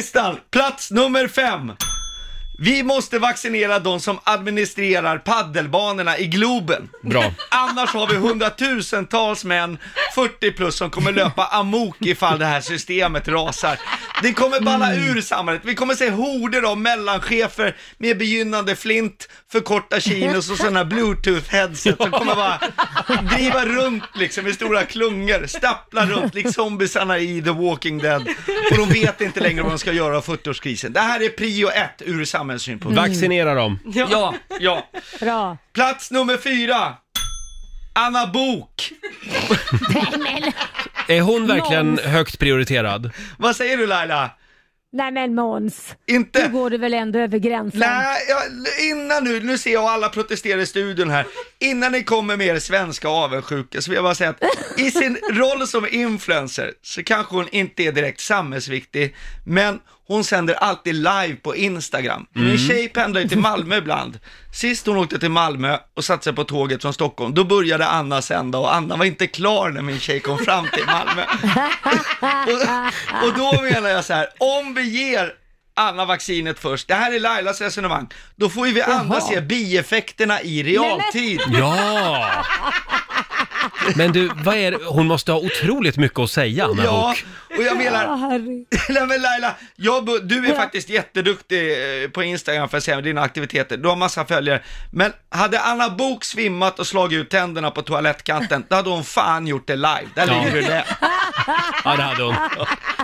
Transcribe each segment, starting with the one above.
listan, plats nummer fem. Vi måste vaccinera de som administrerar paddelbanorna i Globen. Bra. Annars har vi hundratusentals män, 40 plus, som kommer löpa amok ifall det här systemet rasar. Det kommer balla ur samhället. Vi kommer se horder av mellanchefer med begynnande flint, förkorta chinos och sådana bluetooth-headset som kommer bara driva runt liksom i stora klungor, stappla runt likt zombisarna i The Walking Dead. Och de vet inte längre vad de ska göra av 40-årskrisen. Det här är prio ett ur samhällssynpunkt. Vaccinera dem. Ja, ja. Bra. Plats nummer fyra. Anna Bok. Är hon verkligen Måns. högt prioriterad? Vad säger du Laila? Nej men Måns, Inte? nu går du väl ändå över gränsen. Nej, ja, innan nu, nu ser jag alla protestera i studion här. Innan ni kommer med er svenska avundsjuka så vill jag bara säga att i sin roll som influencer så kanske hon inte är direkt samhällsviktig, men hon sänder alltid live på Instagram. Min tjej pendlar ju till Malmö ibland. Sist hon åkte till Malmö och satte sig på tåget från Stockholm, då började Anna sända och Anna var inte klar när min tjej kom fram till Malmö. och, och då menar jag så här, om vi ger Anna vaccinet först, det här är Lailas resonemang, då får ju vi andra se bieffekterna i realtid. Ja! Men du, vad är det? Hon måste ha otroligt mycket att säga, Anna Ja, Bok. och jag menar, Ja, herregud. Nej men Laila, jag, bu- du är Ja. faktiskt jätteduktig eh, på Instagram för att se dina aktiviteter, du har massa följare. Men hade Anna Bok svimmat och slagit ut tänderna på toalettkanten, då hade hon fan gjort det live. Där Ja. ligger du det. Ja, det hade hon.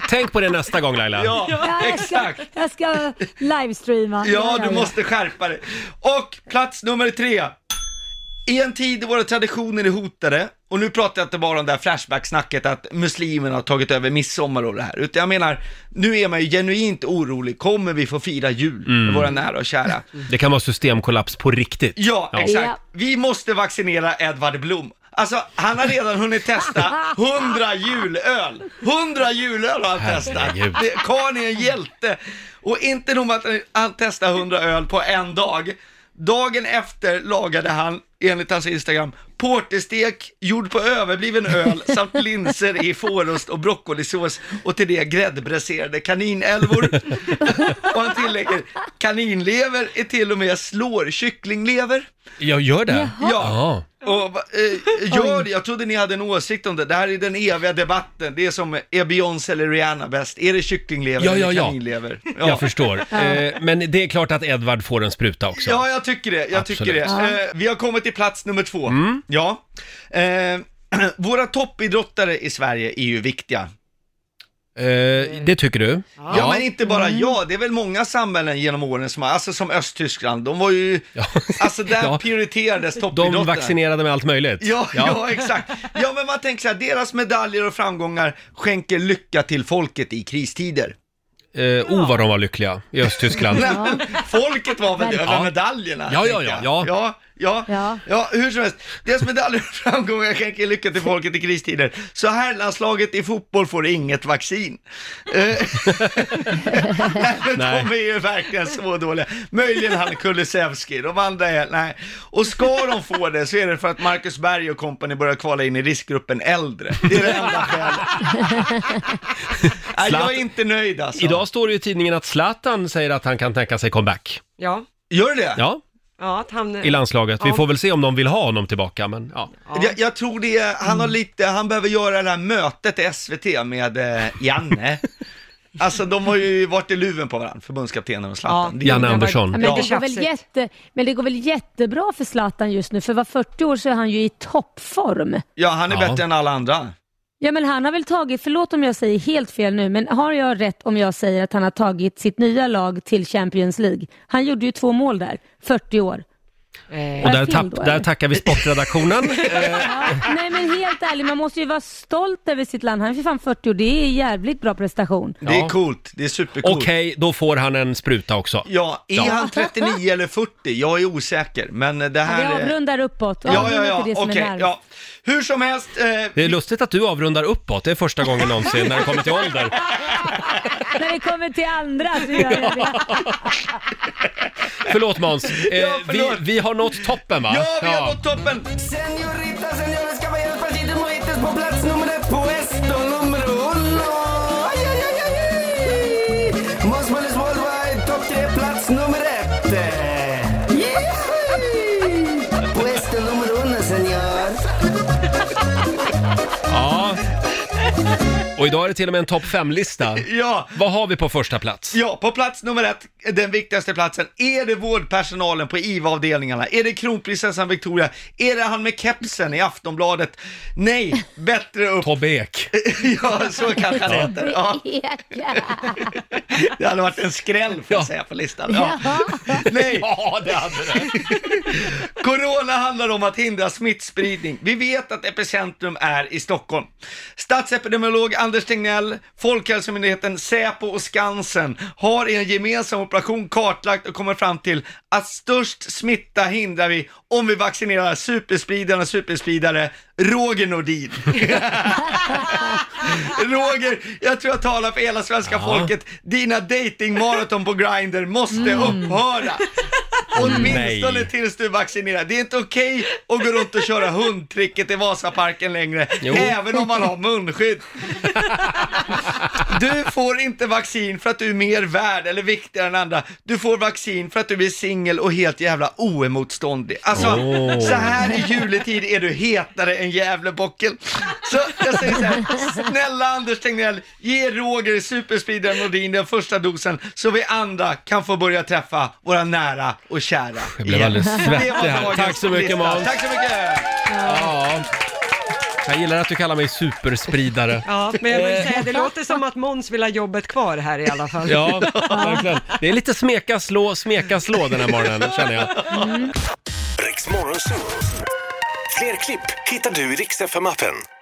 Tänk på det nästa gång Laila. Ja, Ja, jag ska, exakt. jag ska livestreama. Ja, du måste skärpa dig. Och plats nummer tre. I en tid då våra traditioner är hotade, och nu pratar jag inte bara om det här Flashback-snacket att muslimerna har tagit över midsommar och det här, utan jag menar, nu är man ju genuint orolig, kommer vi få fira jul med våra nära och kära? Det kan vara systemkollaps på riktigt. Ja, exakt. Ja. Vi måste vaccinera Edvard Blom. Alltså, han har redan hunnit testa 100 julöl. 100 julöl har han testat. Herregud. Det- Karln är en hjälte. Och inte nog med att han testade 100 öl på en dag. Dagen efter lagade han, enligt hans Instagram, porterstek gjord på överbliven öl samt linser i fårost och broccolisås och till det gräddbräserade kaninälvor. och han tillägger, kaninlever är till och med slår kycklinglever. Jag gör det? Jaha. Ja. Och, va- eh, gör det, jag trodde ni hade en åsikt om det. Det här är den eviga debatten. Det är som, är Beyoncé eller Rihanna bäst? Är det kycklinglever Ja, ja, eller ja. kaninlever? Jag förstår. Eh, men det är klart att Edvard får en spruta också. Ja, jag tycker det. Jag tycker det. Eh, vi har kommit till plats nummer två. Mm. Ja. Eh, våra toppidrottare i Sverige är ju viktiga. Eh, det tycker du? Ja, men inte bara jag. Det är väl många samhällen genom åren som har, alltså som Östtyskland, de var ju, Ja. alltså där Ja. prioriterades toppidrottarna. De vaccinerade med allt möjligt. Ja, ja. exakt. Ja, men man tänker så här, deras medaljer och framgångar skänker lycka till folket i kristider. Eh, oh, vad de var lyckliga i Östtyskland. Nej, men folket var väl Verkligen. över Ja. medaljerna? Ja, ja, tänker ja, jag. ja. Ja, ja, Ja. hur som helst. Deras medaljer och framgångar skänker lycka till folket i kristider. Så herrlandslaget i fotboll får inget vaccin. Eh, nej, men Nej. de är ju verkligen så dåliga. Möjligen han Kulusevski, de andra är, nej. Och ska de få det så är det för att Marcus Berg och company börjar kvala in i riskgruppen äldre. Det är det enda skälet. Nej, jag är inte nöjd alltså. Idag står det i tidningen att Zlatan säger att han kan tänka sig comeback. Ja, Gör det? Ja, ja att han... i landslaget. Vi Ja. får väl se om de vill ha honom tillbaka, men ja. Ja. Jag, jag tror det, är- han har lite, han behöver göra det här mötet i SVT med eh, Janne. Alltså de har ju varit i luven på varandra, förbundskaptenen och Zlatan. Ja. Det- Janne Andersson. Ja, men, det går väl Tjafsigt. jätte, men det går väl jättebra för Zlatan just nu, för var 40 år så är han ju i toppform. Ja, han är Ja. bättre än alla andra. Ja men han har väl tagit, förlåt om jag säger helt fel nu, men har jag rätt om jag säger att han har tagit sitt nya lag till Champions League? Han gjorde ju två mål där, 40 år. Eh, Och där, tapp, där tackar vi sportredaktionen. Ja, nej men helt ärligt, man måste ju vara stolt över sitt land. Han är för fan 40 år, det är jävligt bra prestation. Det är coolt, det är supercoolt. Okej, då får han en spruta också. Ja, är han 39 eller 40? Jag är osäker, men det här vi avrundar uppåt. Ja, ja, ja, okej, ja. Hur som helst, eh, Det är lustigt att du avrundar uppåt. Det är första gången någonsin när det kommer till ålder. När det kommer till andra så gör jag det. Förlåt Måns. Eh, Ja, förlåt. vi, vi har nått toppen va? ja vi har nått toppen! Señorita, señores, caballeros, partidos mojitos på plats nummer ett på Och idag är det till och med en topp 5-lista. Ja, Vad har vi på första plats? Ja, på plats nummer ett, den viktigaste platsen, är det vårdpersonalen på IVA-avdelningarna? Är det kronprinsessan Victoria? Är det han med kepsen i Aftonbladet? Nej, bättre upp. Tobbe Ek. ja, så kanske han heter. Ja, det hade varit en skräll får jag Ja. säga på listan. Ja. Nej, Ja, det hade det. Corona handlar om att hindra smittspridning. Vi vet att epicentrum är i Stockholm. Statsepidemiolog Anders Tegnell, Folkhälsomyndigheten, Säpo och Skansen har i en gemensam operation kartlagt och kommit fram till att störst smitta hindrar vi om vi vaccinerar superspridare och superspridare Roger Nordin. Roger, jag tror jag talar för hela svenska Ja. folket. Dina datingmaraton på Grindr måste upphöra. Åtminstone Nej. tills du är vaccinerad. Det är inte okej att gå runt och köra hundtricket i Vasaparken längre, Jo. även om man har munskydd. Du får inte vaccin för att du är mer värd eller viktigare än andra. Du får vaccin för att du är singel och helt jävla oemotståndlig. Alltså, Åh. så här i juletid är du hetare än Gävlebocken. Så jag säger så här, snälla Anders Tegnell, ge Roger superspridaren Nordin den första dosen så vi andra kan få börja träffa våra nära och kära. Jag blev igen. alldeles svettig här. Tack så mycket. Måns. Tack så mycket! Ja. Jag gillar att du kallar mig superspridare. Ja, men jag vill säga, det låter som att Måns vill ha jobbet kvar här i alla fall. Ja, verkligen. Det är lite smeka, slå, smeka, slå den här morgonen, känner jag. Morgonzoo. Fler klipp hittar du i Riks FM-appen.